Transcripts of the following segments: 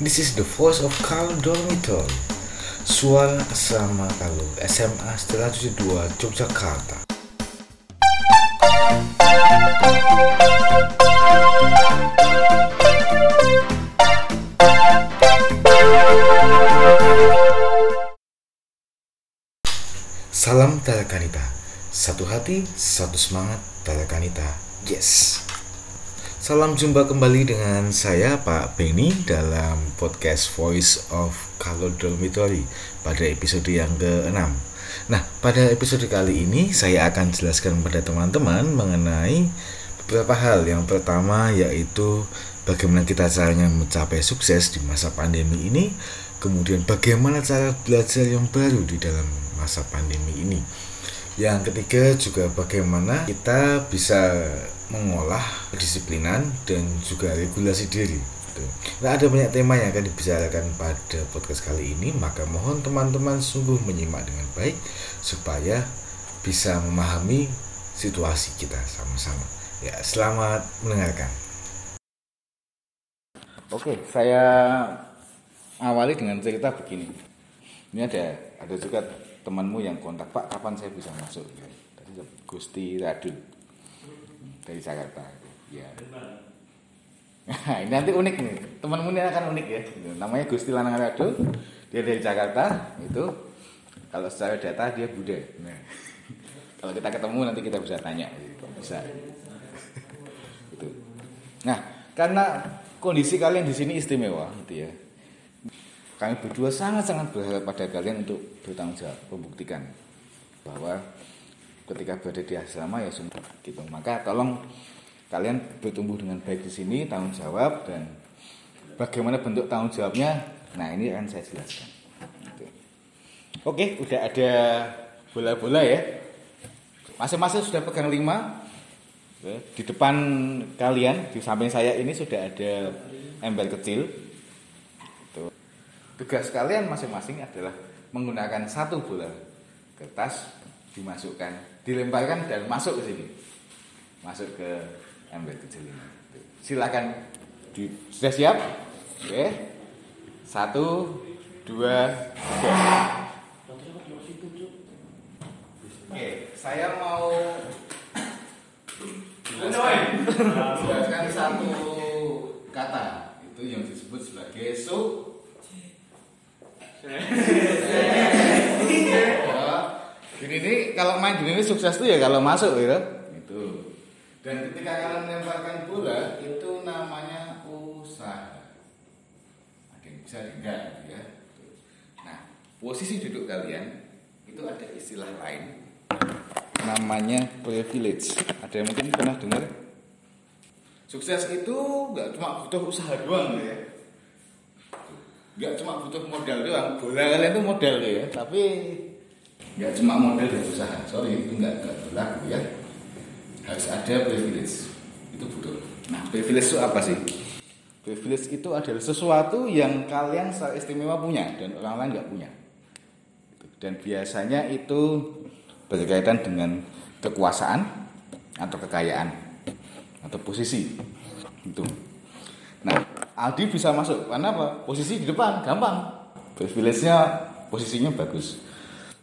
This is the voice of Carl Dormitory Suara Asrama Kalu SMA Setelah 72 Yogyakarta. Salam Talakanita Satu hati, satu semangat Talakanita Yes Salam jumpa kembali dengan saya Pak Benny dalam podcast Voice of Color Dormitory pada episode yang ke-6 Nah pada episode kali ini saya akan jelaskan kepada teman-teman mengenai beberapa hal. Yang pertama yaitu bagaimana kita caranya mencapai sukses di masa pandemi ini. Kemudian bagaimana cara belajar yang baru di dalam masa pandemi ini. Yang ketiga juga bagaimana kita bisa mengolah kedisiplinan dan juga regulasi diri. Nah ada banyak tema yang akan dibicarakan pada podcast kali ini, maka mohon teman-teman sungguh menyimak dengan baik supaya bisa memahami situasi kita sama-sama. Ya, selamat mendengarkan. Oke, saya awali dengan cerita begini. Ini ada ada juga temanmu yang kontak Pak kapan saya bisa masuk gitu. Tadi Gusti Radul dari Jakarta. Ya. ini nanti unik nih. Temanmu ini akan unik ya. Namanya Gusti Lanang Radul. Dia dari Jakarta itu. Kalau secara data dia Buddha. Nah, kalau kita ketemu nanti kita bisa tanya. Bisa. itu. Nah, karena kondisi kalian di sini istimewa gitu ya kami berdua sangat-sangat berharap pada kalian untuk bertanggung jawab, membuktikan bahwa ketika berada di asrama ya semua gitu. Maka tolong kalian bertumbuh dengan baik di sini, tanggung jawab dan bagaimana bentuk tanggung jawabnya. Nah ini akan saya jelaskan. Gitu. Oke, udah ada bola-bola ya. Masing-masing sudah pegang lima. Di depan kalian, di samping saya ini sudah ada ember kecil Tugas kalian masing-masing adalah menggunakan satu bola kertas dimasukkan, dilemparkan dan masuk ke sini. Masuk ke ember kecil ini. Silakan di, sudah siap? Oke. Satu, dua, tiga. Oke, saya mau jelaskan satu kata itu yang disebut sebagai su kalau main gini ini sukses tuh ya kalau masuk gitu. Itu. Dan ketika kalian melemparkan bola itu namanya usaha. Makin bisa enggak ya. Nah, posisi duduk kalian itu ada istilah lain namanya privilege. Ada yang mungkin pernah dengar? Sukses itu nggak cuma butuh usaha doang ya nggak cuma butuh modal doang bola kalian itu modal ya tapi nggak cuma modal dan usaha. Sorry itu nggak nggak berlaku ya. Harus ada privilege. Itu butuh nah privilege itu apa sih? Privilege itu adalah sesuatu yang kalian secara istimewa punya dan orang lain nggak punya. Dan biasanya itu berkaitan dengan kekuasaan atau kekayaan atau posisi. Itu. Nah Aldi bisa masuk. Karena apa? Posisi di depan gampang. Privilege-nya posisinya bagus.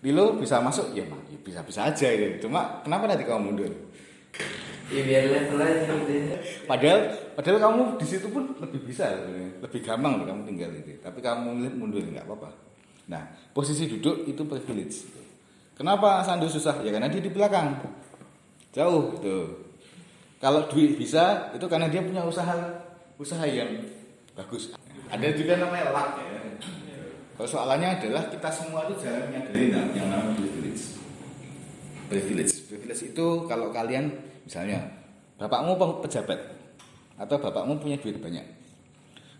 Lilo bisa masuk ya, ya bisa-bisa aja ini. Cuma kenapa nanti kamu mundur? Ya biar level aja gitu. Ya. Padahal padahal kamu di situ pun lebih bisa lebih gampang loh kamu tinggal itu. Tapi kamu mundur nggak apa-apa. Nah, posisi duduk itu privilege. Kenapa Sandu susah? Ya karena dia di belakang. Jauh tuh. Kalau duit bisa, itu karena dia punya usaha usaha yang bagus ada juga namanya luck ya persoalannya adalah kita semua itu jarang nyadarin yang namanya privilege. Privilege. Privilege itu kalau kalian misalnya bapakmu pejabat atau bapakmu punya duit banyak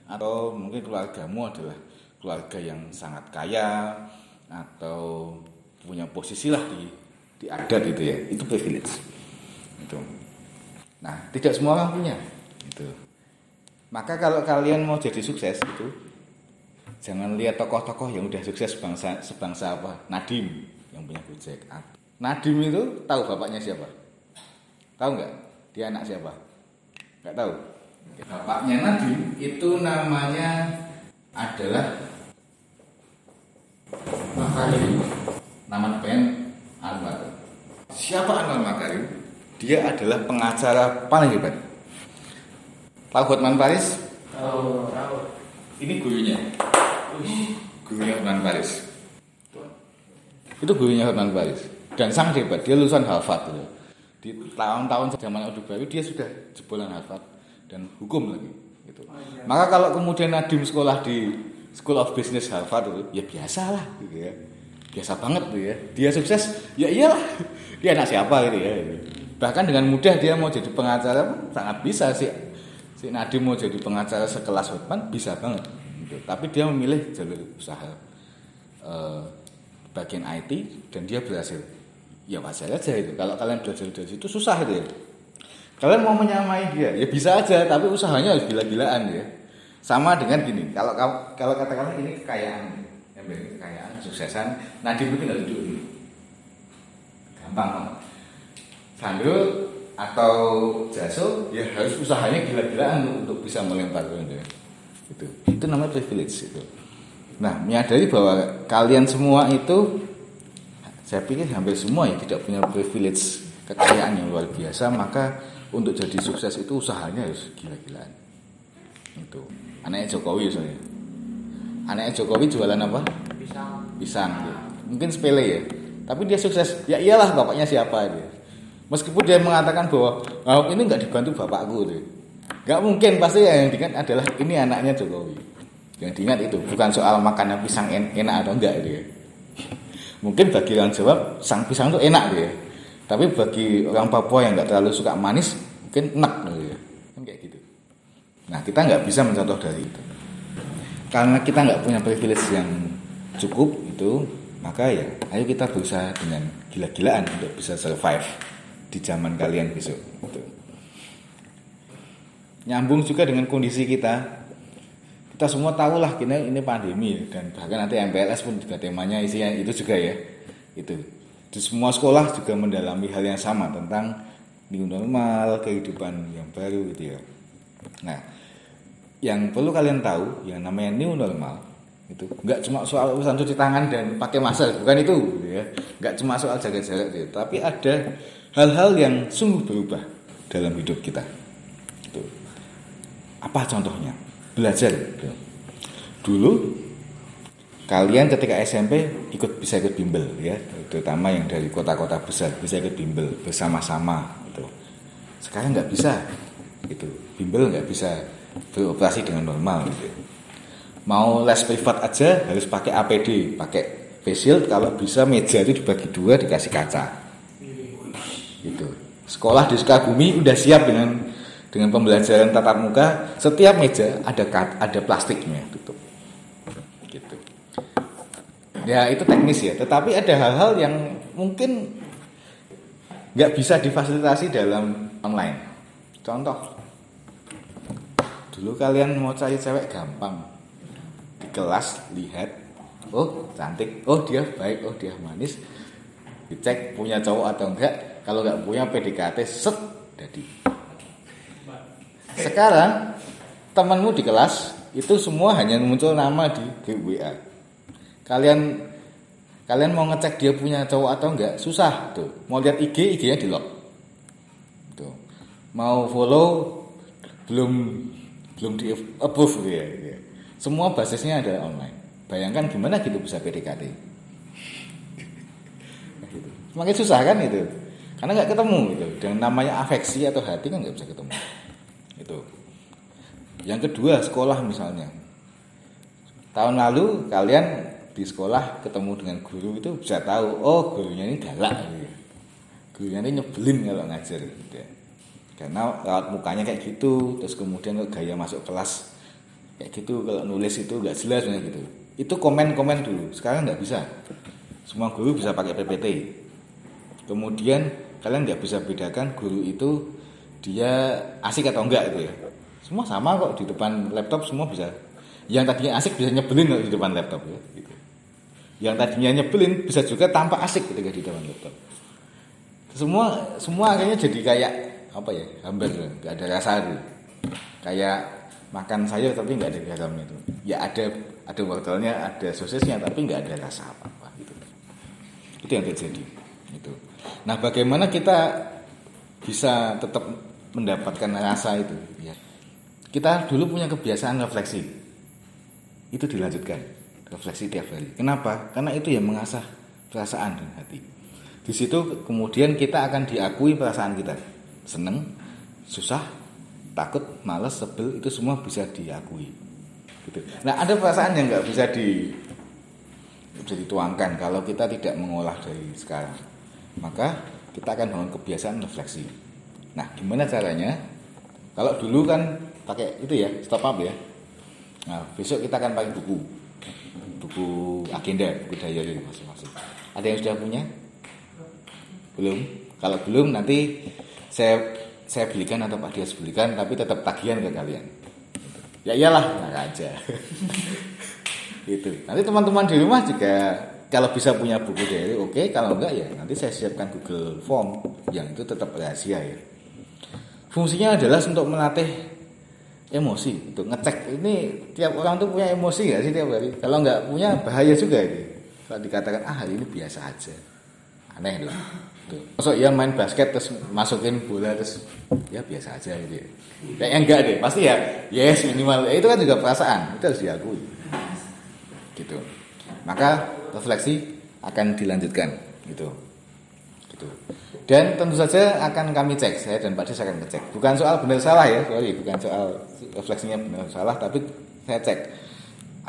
atau mungkin keluargamu adalah keluarga yang sangat kaya atau punya posisi lah di di adat itu ya itu privilege. Itu. Nah tidak semua orang punya itu maka kalau kalian mau jadi sukses itu jangan lihat tokoh-tokoh yang udah sukses bangsa sebangsa apa Nadim yang punya Gojek. Nadim itu tahu bapaknya siapa? Tahu nggak? Dia anak siapa? Nggak tahu. Bapaknya Nadim itu namanya adalah Makarim. Nama band Anwar. Siapa Anwar Makarim? Dia adalah pengacara paling hebat. Tahu Hotman Paris? Tahu, tahu. Ini gurunya. Gurunya Hotman Paris. Itu gurunya Hotman Paris. Dan sangat hebat. Dia lulusan Harvard. Gitu. Di tahun-tahun zaman Orde Baru dia sudah jebolan Harvard dan hukum lagi. Gitu. Maka kalau kemudian Nadim sekolah di School of Business Harvard itu ya biasa lah gitu ya biasa banget tuh ya dia sukses ya iyalah dia anak siapa gitu ya bahkan dengan mudah dia mau jadi pengacara pun sangat bisa sih si Nadim mau jadi pengacara sekelas Hotman bisa banget gitu. tapi dia memilih jalur usaha eh, bagian IT dan dia berhasil. Ya wajar aja itu. Kalau kalian belajar dari situ susah itu ya. Kalian mau menyamai dia ya bisa aja tapi usahanya harus gila-gilaan ya. Sama dengan gini kalau kalau katakanlah ini kekayaan yang beri kekayaan Nadim itu tinggal duduk ini gampang Sandro atau Jaso ya harus usahanya gila-gilaan untuk bisa melempar itu itu. Itu namanya privilege itu. Nah menyadari bahwa kalian semua itu saya pikir hampir semua ya tidak punya privilege kekayaan yang luar biasa maka untuk jadi sukses itu usahanya harus gila-gilaan. Itu. Anaknya Jokowi soalnya anaknya Jokowi jualan apa? Pisang. pisang gitu. mungkin sepele ya. Tapi dia sukses. Ya iyalah bapaknya siapa dia meskipun dia mengatakan bahwa oh, ini nggak dibantu bapakku deh nggak mungkin pasti yang diingat adalah ini anaknya Jokowi. Yang diingat itu bukan soal makanan pisang en enak atau enggak dia. Mungkin bagi orang Jawa sang pisang itu enak dia. Tapi bagi orang Papua yang nggak terlalu suka manis mungkin enak dia. Kan kayak gitu. Nah kita nggak bisa mencontoh dari itu. Karena kita nggak punya privilege yang cukup itu Maka ya ayo kita berusaha dengan gila-gilaan untuk bisa survive Di zaman kalian besok. Gitu. Nyambung juga dengan kondisi kita Kita semua tahu lah ini, ini pandemi Dan bahkan nanti MPLS pun juga temanya isinya itu juga ya Itu di semua sekolah juga mendalami hal yang sama tentang new normal, kehidupan yang baru gitu ya. Nah, yang perlu kalian tahu yang namanya new normal itu nggak cuma soal urusan cuci tangan dan pakai masker bukan itu gitu ya nggak cuma soal jaga jarak gitu. tapi ada hal-hal yang sungguh berubah dalam hidup kita apa contohnya belajar gitu. dulu kalian ketika SMP ikut bisa ikut bimbel ya terutama yang dari kota-kota besar bisa ikut bimbel bersama-sama itu sekarang nggak bisa itu bimbel nggak bisa beroperasi dengan normal gitu. Mau les privat aja harus pakai APD, pakai face shield kalau bisa meja itu dibagi dua dikasih kaca. Gitu. Sekolah di Sukabumi udah siap dengan dengan pembelajaran tatap muka, setiap meja ada ada plastiknya tutup. Gitu. Ya itu teknis ya, tetapi ada hal-hal yang mungkin nggak bisa difasilitasi dalam online. Contoh, Dulu kalian mau cari cewek gampang. Di kelas lihat, oh cantik, oh dia baik, oh dia manis. Dicek punya cowok atau enggak. Kalau enggak punya PDKT, set jadi. Sekarang temanmu di kelas itu semua hanya muncul nama di WA. Kalian kalian mau ngecek dia punya cowok atau enggak susah tuh. Mau lihat IG, IG-nya di lock. Tuh. Mau follow belum belum di approve gitu ya. Semua basisnya adalah online. Bayangkan gimana gitu bisa PDKT. gitu. Semakin susah kan itu. Karena nggak ketemu gitu. Dan namanya afeksi atau hati kan nggak bisa ketemu. Itu. Yang kedua sekolah misalnya. Tahun lalu kalian di sekolah ketemu dengan guru itu bisa tahu oh gurunya ini galak gitu. Gurunya ini nyebelin kalau ngajar gitu karena raut mukanya kayak gitu terus kemudian gaya masuk kelas kayak gitu kalau nulis itu nggak jelas gitu itu komen-komen dulu sekarang nggak bisa semua guru bisa pakai PPT kemudian kalian nggak bisa bedakan guru itu dia asik atau enggak itu ya. Semua sama kok di depan laptop semua bisa. Yang tadinya asik bisa nyebelin di depan laptop ya gitu. yang tadinya nyebelin bisa juga tampak asik ketika di depan laptop. Semua semua akhirnya jadi kayak apa ya hampir nggak ada rasa itu. Kayak makan sayur tapi nggak ada garamnya itu. Ya ada ada wortelnya ada sosisnya tapi nggak ada rasa apa apa gitu. Itu yang terjadi itu nah bagaimana kita bisa tetap mendapatkan rasa itu ya. Kita dulu punya kebiasaan refleksi. Itu dilanjutkan refleksi tiap hari. Kenapa? Karena itu yang mengasah perasaan dan hati. Di situ kemudian kita akan diakui perasaan kita. Seneng susah takut malas sebel itu semua bisa diakui. Gitu. nah ada perasaan yang nggak bisa di bisa dituangkan kalau kita tidak mengolah dari sekarang. Maka kita akan bangun kebiasaan refleksi nah gimana caranya? Kalau dulu kan pakai itu ya stop up ya. Nah besok kita akan pakai buku. Buku agenda buku diary masing-masing ada yang sudah punya? Belum? Kalau belum nanti saya saya belikan atau Pak Dias belikan tapi tetap tagihan ke kalian. Ya iyalah nah aja. Itu nanti teman-teman di rumah juga kalau bisa punya buku diary oke. Okay. kalau enggak ya nanti saya siapkan Google Form. Yang itu tetap rahasia ya fungsinya adalah untuk melatih emosi untuk ngecek ini tiap orang tuh punya emosi nggak sih tiap hari kalau nggak punya bahaya juga ini kalau dikatakan ah hari ini biasa aja aneh loh Tuh. Masuk ya main basket terus masukin bola terus ya biasa aja gitu ya. Kayaknya enggak deh, pasti ya yes minimal. Ya, itu kan juga perasaan, itu harus diakui. Gitu. Maka refleksi akan dilanjutkan gitu. Gitu. Dan tentu saja akan kami cek, saya dan Pak Des akan ngecek. Bukan soal benar salah ya, sorry, bukan soal refleksinya benar salah, tapi saya cek.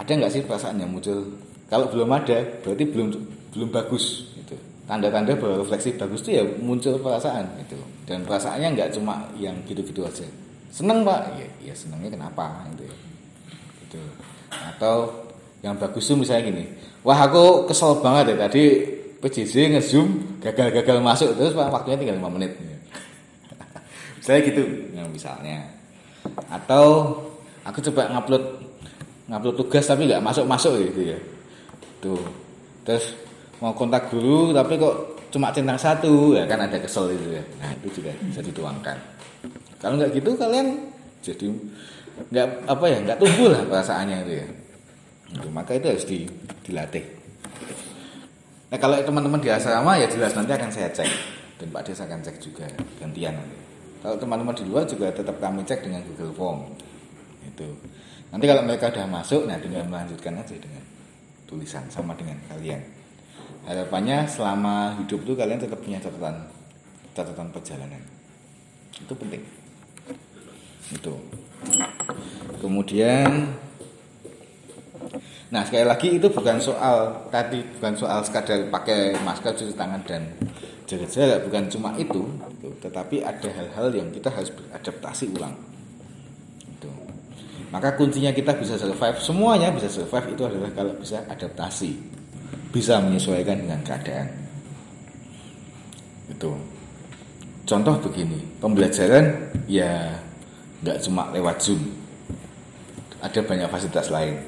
Ada nggak sih perasaan yang muncul? Kalau belum ada, berarti belum belum bagus tanda-tanda bahwa refleksi bagus itu ya muncul perasaan itu dan perasaannya nggak cuma yang gitu-gitu aja seneng pak ya, ya senengnya kenapa gitu ya gitu atau yang bagus tuh misalnya gini wah aku kesel banget ya tadi PJJ ngezoom gagal-gagal masuk terus pak waktunya tinggal 5 menit. Ya. misalnya gitu ya, misalnya. Atau aku coba ngupload ngupload tugas tapi nggak masuk-masuk gitu ya. Tuh. Terus mau kontak guru tapi kok cuma centang satu ya kan ada kesel itu ya. Nah itu juga bisa dituangkan. Kalau nggak gitu kalian jadi nggak apa ya nggak tumbuh lah perasaannya itu ya. Itu, maka itu harus di, dilatih nah kalau teman-teman di asrama ya jelas nanti akan saya cek. Dan Pak Des akan cek juga gantian nanti. Kalau teman-teman di luar juga tetap kami cek dengan Google Form. Itu nanti kalau mereka sudah masuk nah tinggal melanjutkan aja dengan tulisan sama dengan kalian. Harapannya selama hidup itu kalian tetap punya catatan catatan perjalanan. Itu penting. Itu. Kemudian nah sekali lagi itu bukan soal tadi bukan soal sekadar pakai masker cuci tangan dan jaga jarak bukan cuma itu gitu. tetapi ada hal-hal yang kita harus beradaptasi ulang itu maka kuncinya kita bisa survive semuanya bisa survive itu adalah kalau bisa adaptasi bisa menyesuaikan dengan keadaan. Itu. Contoh begini, pembelajaran ya nggak cuma lewat Zoom. Ada banyak fasilitas lain.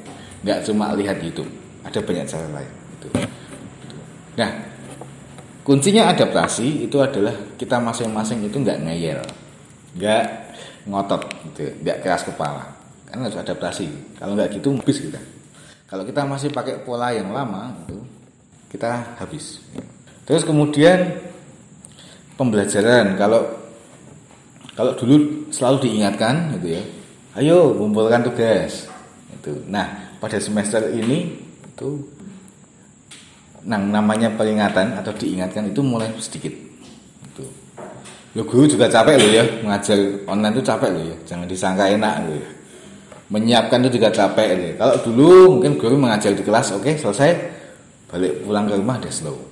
Nggak cuma lihat YouTube, ada banyak cara lain. Itu. Nah, kuncinya adaptasi itu adalah kita masing-masing itu nggak ngeyel, nggak ngotot, gitu, nggak keras kepala. Karena harus adaptasi. Kalau nggak gitu, habis kita. Kalau kita masih pakai pola yang lama, itu kita habis. Terus kemudian pembelajaran kalau kalau dulu selalu diingatkan gitu ya. Ayo kumpulkan tugas. Itu. Nah, pada semester ini itu nang namanya peringatan atau diingatkan itu mulai sedikit. Itu. Lo guru juga capek loh ya mengajar online itu capek loh ya. Jangan disangka enak loh ya. Menyiapkan itu juga capek loh. Kalau dulu mungkin guru mengajar di kelas, oke okay, selesai, balik pulang ke rumah dia slow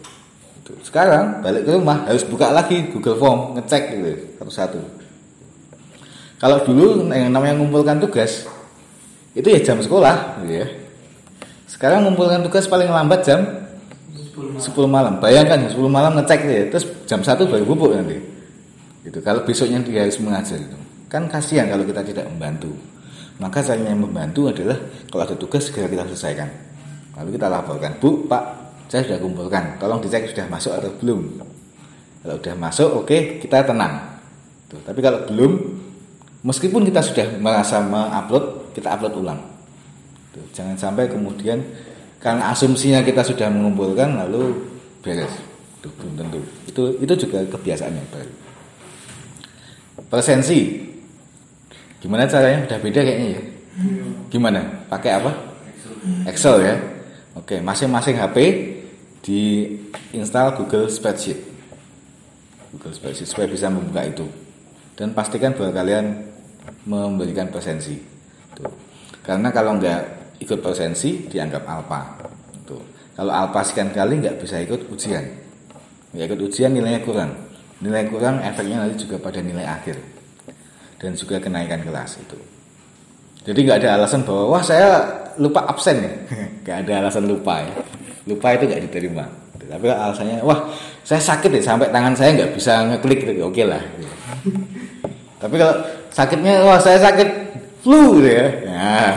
sekarang balik ke rumah harus buka lagi Google Form ngecek gitu satu-satu kalau dulu yang namanya mengumpulkan tugas itu ya jam sekolah gitu ya sekarang mengumpulkan tugas paling lambat jam 10 malam, bayangkan 10 malam ngecek ya terus jam 1 baru bubuk nanti. Gitu. Kalau besoknya dia harus mengajar itu. Kan kasihan kalau kita tidak membantu. Maka caranya membantu adalah kalau ada tugas segera kita selesaikan. Lalu kita laporkan, Bu, Pak, saya sudah kumpulkan. Tolong dicek sudah masuk atau belum. Kalau sudah masuk, oke, okay, kita tenang. Tuh, tapi kalau belum, meskipun kita sudah merasa mengupload, kita upload ulang. Gitu. Jangan sampai kemudian karena asumsinya kita sudah mengumpulkan lalu beres. Itu belum tentu. Itu itu juga kebiasaan yang baru. Presensi. Gimana caranya? Udah beda kayaknya ya. Gimana? Pakai apa? Excel ya. Oke, masing-masing HP di install Google Spreadsheet. Google Spreadsheet supaya bisa membuka itu. Dan pastikan bahwa kalian memberikan presensi. Tuh. Karena kalau nggak ikut presensi dianggap alpa. Tuh. Kalau alpa sekian kali nggak bisa ikut ujian. Nggak ikut ujian nilainya kurang. Nilai kurang efeknya nanti juga pada nilai akhir. Dan juga kenaikan kelas itu. Jadi nggak ada alasan bahwa wah saya lupa absen ya. Nggak ada alasan lupa ya. Lupa itu nggak diterima. Tapi alasannya wah saya sakit ya sampai tangan saya nggak bisa ngeklik gitu. Oke lah. Tapi kalau sakitnya wah saya sakit flu gitu ya. Nah,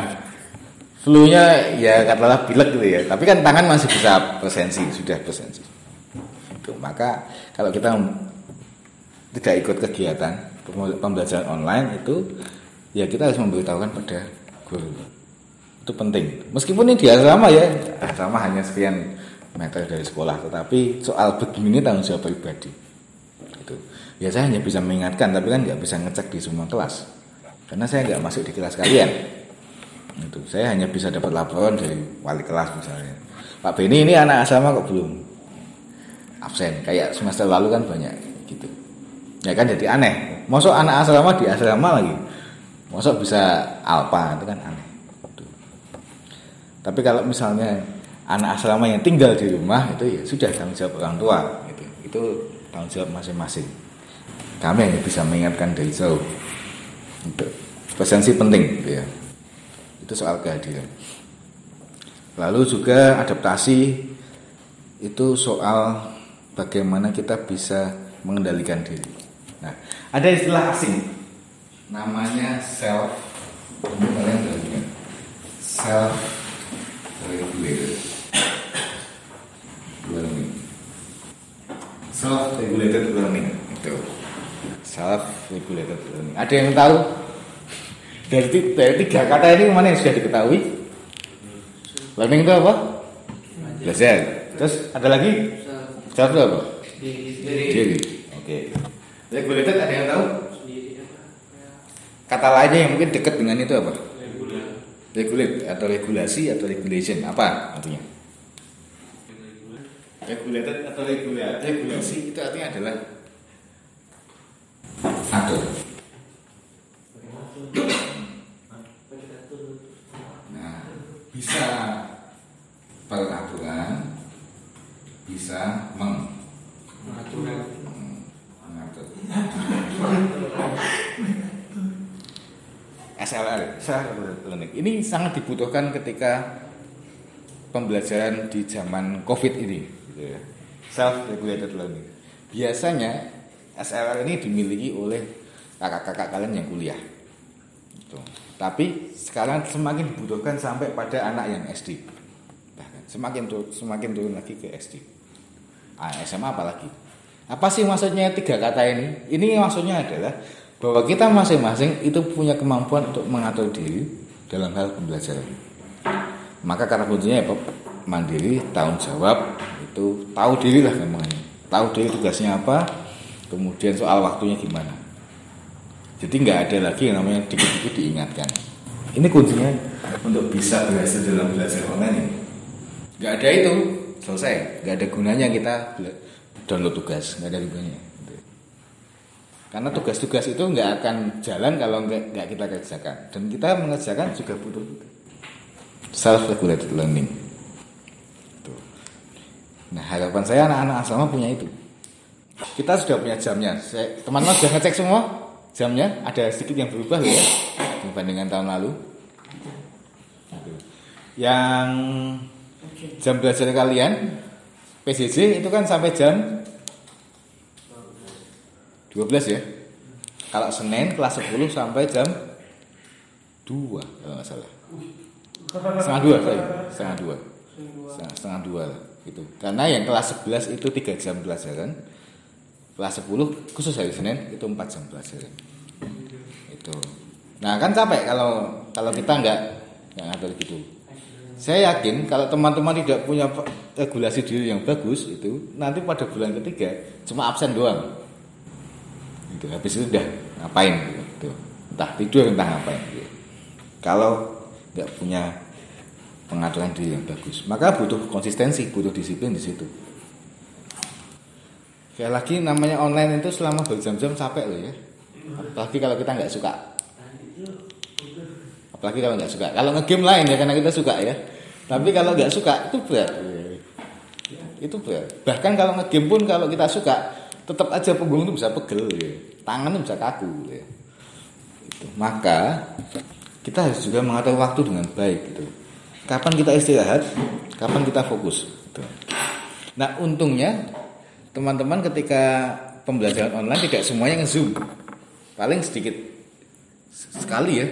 flu-nya ya katakanlah pilek gitu ya. Tapi kan tangan masih bisa presensi, sudah presensi. Itu. Maka kalau kita tidak ikut kegiatan pembelajaran online itu ya kita harus memberitahukan pada guru itu penting meskipun ini di asrama ya asrama hanya sekian meter dari sekolah tetapi soal begini tanggung jawab pribadi itu ya saya hanya bisa mengingatkan tapi kan nggak bisa ngecek di semua kelas karena saya nggak masuk di kelas kalian. Itu saya hanya bisa dapat laporan dari wali kelas misalnya. Pak Beni ini anak asrama kok belum? Absen kayak semester lalu kan banyak gitu. Ya kan jadi aneh. Masuk anak asrama di asrama lagi. Masuk bisa alpa itu kan aneh. Tuh. tapi kalau misalnya anak asrama yang tinggal di rumah itu ya sudah tanggung jawab orang tua gitu. itu tanggung jawab masing-masing. Kami hanya bisa mengingatkan dari jauh presensi penting ya itu soal kehadiran lalu juga adaptasi itu soal bagaimana kita bisa mengendalikan diri. Nah ada istilah asing namanya self kalian self regulated learning self regulated learning itu self regulated learning ada yang tahu? Dari, dari tiga kata ini mana yang sudah diketahui? Learning itu apa? Belajar. Terus ada lagi? Self itu apa? Diri. Oke. Regulated ada yang tahu? Kata lainnya yang mungkin dekat dengan itu apa? Regulate atau regulasi atau regulation. Apa artinya? Regulated atau regulasi itu artinya adalah atur nah bisa peraturan bisa meng mengatur mengatur SLR. Ini sangat dibutuhkan ketika pembelajaran di zaman COVID ini, gitu ya. Self regulated learning. Biasanya SLR ini dimiliki oleh kakak-kakak kalian yang kuliah. Gitu. Tapi sekarang semakin dibutuhkan sampai pada anak yang SD. Semakin turun, semakin turun lagi ke SD. Ah, SMA apalagi. Apa sih maksudnya tiga kata ini? Ini maksudnya adalah bahwa kita masing-masing itu punya kemampuan untuk mengatur diri dalam hal pembelajaran. Maka kata kuncinya ya mandiri, tanggung jawab, itu tahu diri lah namanya. Tahu diri tugasnya apa, kemudian soal waktunya gimana. Jadi nggak ada lagi yang namanya dikit-dikit diingatkan. Ini kuncinya untuk bisa berhasil dalam belajar online ini. Nggak ada itu, selesai. Nggak ada gunanya kita download tugas, nggak ada gunanya. Karena tugas-tugas itu nggak akan jalan kalau nggak nggak kita kerjakan. Dan kita mengerjakan juga butuh self regulated learning. Tuh. Nah harapan saya anak-anak asrama punya itu. Kita sudah punya jamnya. Teman-teman sudah ngecek semua jamnya. Ada sedikit yang berubah ya dibandingkan tahun lalu. Yang jam belajar kalian PJJ itu kan sampai jam 12 ya. Kalau Senin kelas 10 sampai jam 2 kalau nggak salah. Setengah dua, sorry. setengah dua, setengah, dua lah, gitu. Karena yang kelas 11 itu 3 jam pelajaran, kelas 10 khusus hari Senin itu 4 jam pelajaran. Itu. Nah kan capek kalau kalau kita nggak nggak ngatur gitu. Saya yakin kalau teman-teman tidak punya regulasi diri yang bagus itu nanti pada bulan ketiga cuma absen doang. Itu habis itu udah ngapain gitu. Entah tidur entah ngapain gitu. Kalau nggak punya pengaturan diri yang bagus, maka butuh konsistensi, butuh disiplin di situ. Kayak lagi namanya online itu selama berjam-jam capek loh ya. Apalagi kalau kita nggak suka. Apalagi kalau nggak suka. Kalau ngegame lain ya karena kita suka ya. Tapi kalau nggak suka itu berat. Itu berat. Bahkan kalau ngegame pun kalau kita suka tetap aja punggung itu bisa pegel ya. Tangan itu bisa kaku ya. Itu. Maka kita harus juga mengatur waktu dengan baik gitu. Kapan kita istirahat, kapan kita fokus. Gitu. Nah untungnya teman-teman ketika pembelajaran online tidak semuanya nge-zoom. Paling sedikit sekali ya,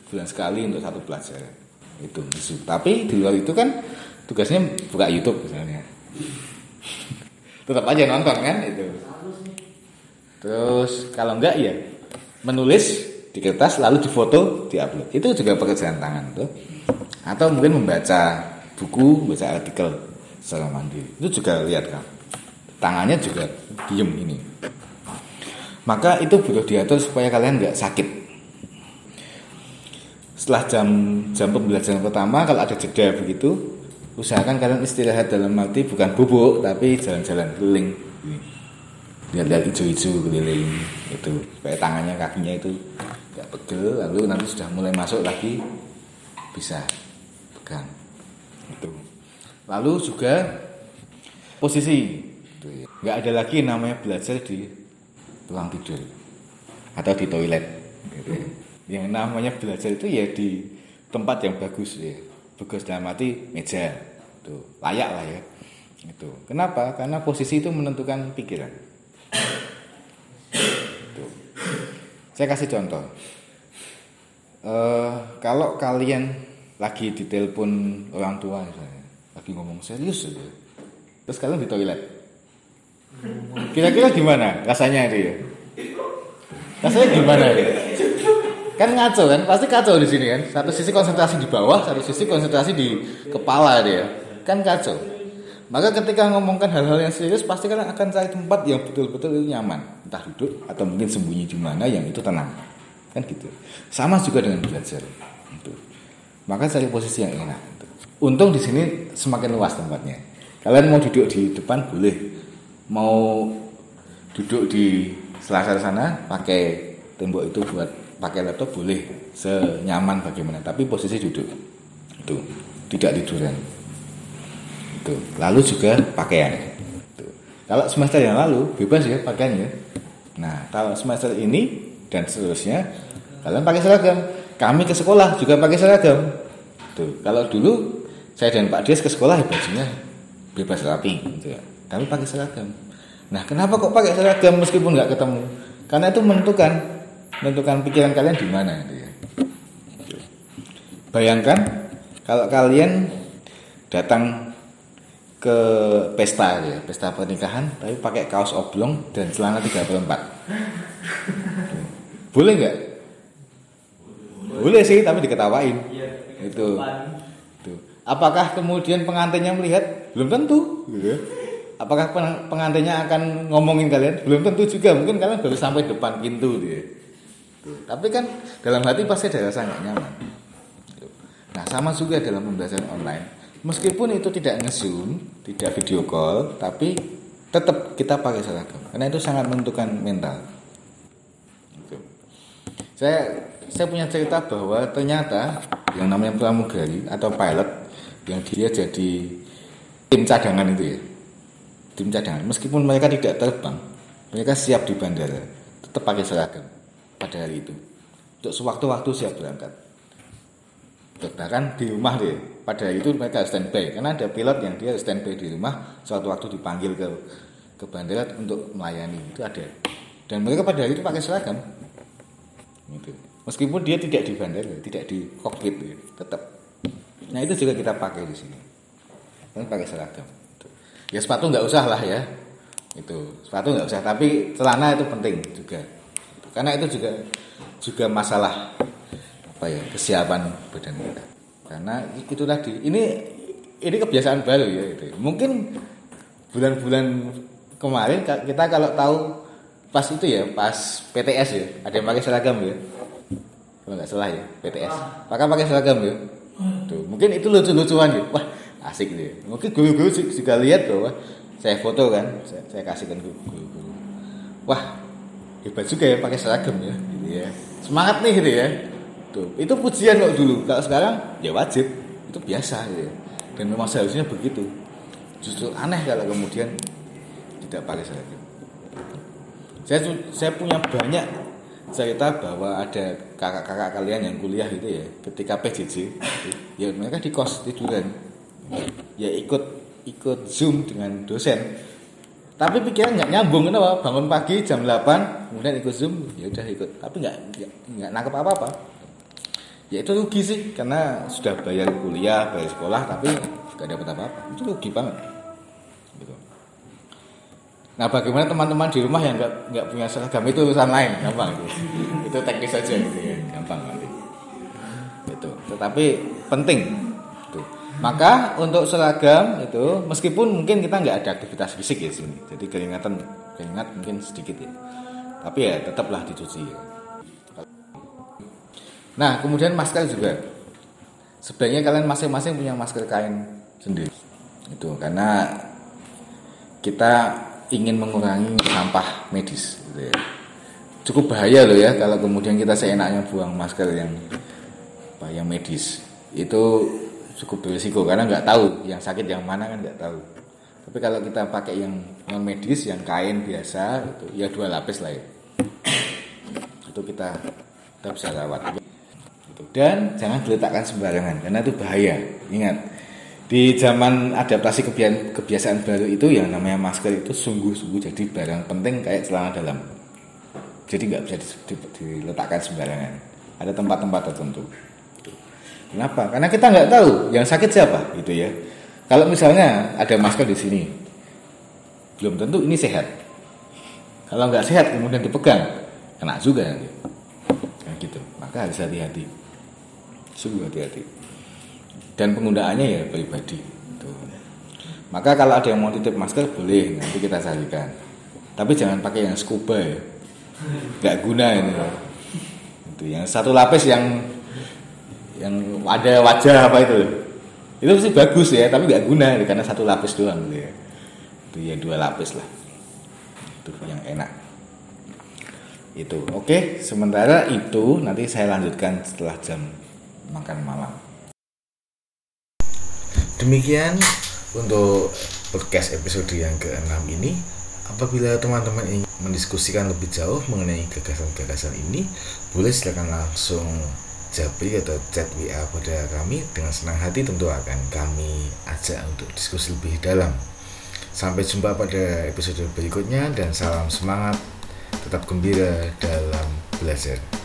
sebulan sekali untuk satu pelajaran. Itu nge-zoom. Tapi di luar itu kan tugasnya buka YouTube misalnya. Tetap aja nonton kan itu. Terus kalau enggak ya menulis di kertas lalu difoto, diupload. Itu juga pekerjaan tangan tuh. Atau mungkin membaca buku, baca artikel secara mandiri. Itu juga lihat kan tangannya juga diem ini. Maka itu butuh diatur supaya kalian nggak sakit. Setelah jam jam pembelajaran pertama kalau ada jeda begitu usahakan kalian istirahat dalam arti bukan bubuk tapi jalan-jalan keliling. Lihat-lihat hijau-hijau keliling itu. Supaya tangannya kakinya itu nggak pegel lalu nanti sudah mulai masuk lagi bisa pegang. Itu. Lalu juga posisi Gitu nggak ada lagi namanya belajar di ruang tidur atau di toilet. Gitu ya. yang namanya belajar itu ya di tempat yang bagus ya. Bagus dalam arti meja. Tuh layak lah ya. Itu kenapa? Karena posisi itu menentukan pikiran. Tuh. saya kasih contoh. Uh, kalau kalian lagi ditelepon orang tua misalnya lagi ngomong serius aja terus kalian di toilet Kira-kira gimana rasanya itu ya? Rasanya gimana ya? Kan ngaco kan, pasti kacau di sini kan. Satu sisi konsentrasi di bawah, satu sisi konsentrasi di kepala dia. Kan kacau. Maka ketika ngomongkan hal-hal yang serius pasti kalian akan cari tempat yang betul-betul itu nyaman, entah duduk atau mungkin sembunyi di mana yang itu tenang. Kan gitu. Sama juga dengan belajar. Itu. Maka cari posisi yang enak. Untung di sini semakin luas tempatnya. Kalian mau duduk di depan boleh, mau duduk di selasar sana pakai tembok itu buat pakai laptop boleh senyaman bagaimana. Tapi posisi duduk itu tidak tiduran. Itu. Lalu juga pakaian. Itu. kalau semester yang lalu bebas ya pakaiannya nah kalau semester ini dan seterusnya kalian pakai seragam. Kami ke sekolah juga pakai seragam. Tuh kalau dulu saya dan Pak Dias ke sekolah ya bajunya bebas rapi gitu ya kami pakai seragam. Nah, kenapa kok pakai seragam meskipun nggak ketemu? Karena itu menentukan menentukan pikiran kalian di mana itu ya. Bayangkan kalau kalian datang ke pesta ya, pesta pernikahan tapi pakai kaos oblong dan celana 34. Boleh nggak? Boleh sih, tapi diketawain. Iya, itu. Itu. Apakah kemudian pengantinnya melihat? Belum tentu, gitu. Apakah pengantinnya akan ngomongin kalian? Belum tentu juga. Mungkin kalian baru sampai depan pintu dia. Tapi kan dalam hati pasti ada rasa nggak nyaman. Nah sama juga dalam pembelajaran online. Meskipun itu tidak nge-zoom, tidak video call, tapi tetap kita pakai seragam. Karena itu sangat menentukan mental. Saya saya punya cerita bahwa ternyata yang namanya pramugari atau pilot yang dia jadi tim cadangan itu ya tim cadangan. Meskipun mereka tidak terbang mereka siap di bandara. Tetap pakai seragam pada hari itu. Untuk sewaktu-waktu siap berangkat. Bahkan di rumah deh pada hari itu mereka standby. Karena ada pilot yang dia standby di rumah suatu waktu dipanggil ke ke bandara untuk melayani. Itu ada. Dan mereka pada hari itu pakai seragam. Gitu. meskipun dia tidak di bandara tidak di kokpit gitu. tetap. Nah itu juga kita pakai di sini. Kan pakai seragam ya sepatu nggak usah lah ya. Itu sepatu nggak usah. Tapi celana itu penting juga. Karena itu juga juga masalah apa ya kesiapan badan kita. Karena itu tadi ini ini kebiasaan baru ya itu mungkin bulan-bulan kemarin kita kalau tahu pas itu ya pas PTS ya. Ada yang pakai seragam ya? Kalau nggak salah ya PTS maka pakai seragam ya? Tuh mungkin itu lucu-lucuan ya. Wah asik gitu ya. Mungkin guru-guru ju- juga lihat bahwa saya foto kan saya, saya kasihkan ke guru-guru. Wah hebat juga ya pakai seragam ya gitu ya. Semangat nih gitu ya. Tuh itu pujian kok dulu. Kalau sekarang ya wajib. Itu biasa gitu ya. Dan memang seharusnya begitu. Justru aneh kalau kemudian tidak pakai seragam. Saya saya punya banyak cerita bahwa ada kakak-kakak kalian yang kuliah itu ya ketika PJJ gitu, ya mereka di kos tiduran ya ikut ikut zoom dengan dosen tapi pikiran nggak nyambung kenapa bangun pagi jam 8 kemudian ikut zoom ya udah ikut tapi nggak nggak, nangkep apa apa ya itu rugi sih karena sudah bayar kuliah bayar sekolah tapi nggak dapat apa apa itu rugi banget gitu. Nah bagaimana teman-teman di rumah yang nggak nggak punya seragam itu urusan lain, gampang itu. itu teknis saja gitu ya, gampang nanti. Itu. Tetapi penting. Maka untuk seragam itu meskipun mungkin kita nggak ada aktivitas fisik ya sini, jadi keringatan keringat mungkin sedikit ya. Tapi ya tetaplah dicuci. Ya. Nah kemudian masker juga. Sebenarnya kalian masing-masing punya masker kain sendiri. Itu karena kita ingin mengurangi sampah medis gitu ya. Cukup bahaya loh ya kalau kemudian kita seenaknya buang masker yang yang medis. Itu cukup berisiko karena nggak tahu yang sakit yang mana kan nggak tahu. Tapi kalau kita pakai yang non medis yang kain biasa itu ya dua lapis lah ya. Itu kita kita bisa rawat. Dan jangan diletakkan sembarangan karena itu bahaya. Ingat, di zaman adaptasi kebiasaan, kebiasaan baru itu yang namanya masker itu sungguh-sungguh jadi barang penting kayak celana dalam. Jadi nggak bisa di- di- diletakkan sembarangan. Ada tempat-tempat tertentu. Kenapa? Karena kita nggak tahu yang sakit siapa, gitu ya. Kalau misalnya ada masker di sini, belum tentu ini sehat. Kalau nggak sehat kemudian dipegang, kena juga nanti. Nah, gitu. Maka harus hati-hati. Sungguh hati-hati dan penggunaannya ya pribadi. Tuh. Maka kalau ada yang mau titip masker boleh nanti kita carikan. Tapi jangan pakai yang scuba ya. Nggak guna ini. Itu yang satu lapis yang yang ada wajah apa itu. Itu sih bagus ya, tapi nggak guna karena satu lapis doang gitu ya. Itu ya dua lapis lah. Itu yang enak. Itu. Oke, sementara itu nanti saya lanjutkan setelah jam makan malam. Demikian untuk podcast episode yang ke-6 ini. Apabila teman-teman ingin mendiskusikan lebih jauh mengenai gagasan-gagasan ini, boleh silakan langsung japri atau chat WA pada kami dengan senang hati tentu akan kami ajak untuk diskusi lebih dalam. Sampai jumpa pada episode berikutnya dan salam semangat tetap gembira dalam belajar.